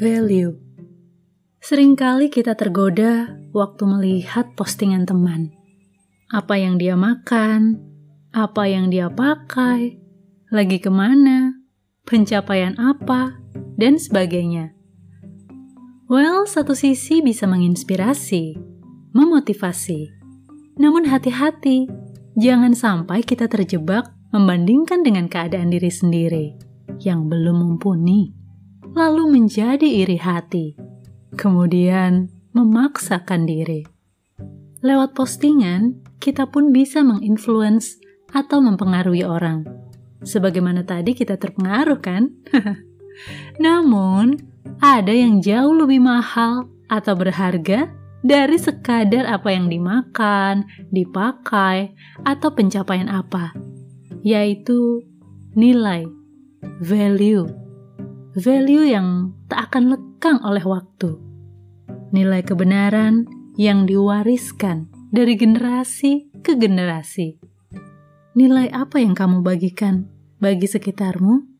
Value Seringkali kita tergoda waktu melihat postingan teman. Apa yang dia makan, apa yang dia pakai, lagi ke mana, pencapaian apa, dan sebagainya. Well, satu sisi bisa menginspirasi, memotivasi. Namun hati-hati, jangan sampai kita terjebak membandingkan dengan keadaan diri sendiri yang belum mumpuni, lalu menjadi iri hati, kemudian memaksakan diri. Lewat postingan, kita pun bisa menginfluence atau mempengaruhi orang. Sebagaimana tadi kita terpengaruh kan? Namun, ada yang jauh lebih mahal atau berharga dari sekadar apa yang dimakan, dipakai, atau pencapaian apa, yaitu nilai, value, value yang tak akan lekang oleh waktu, nilai kebenaran yang diwariskan dari generasi ke generasi. Nilai apa yang kamu bagikan bagi sekitarmu?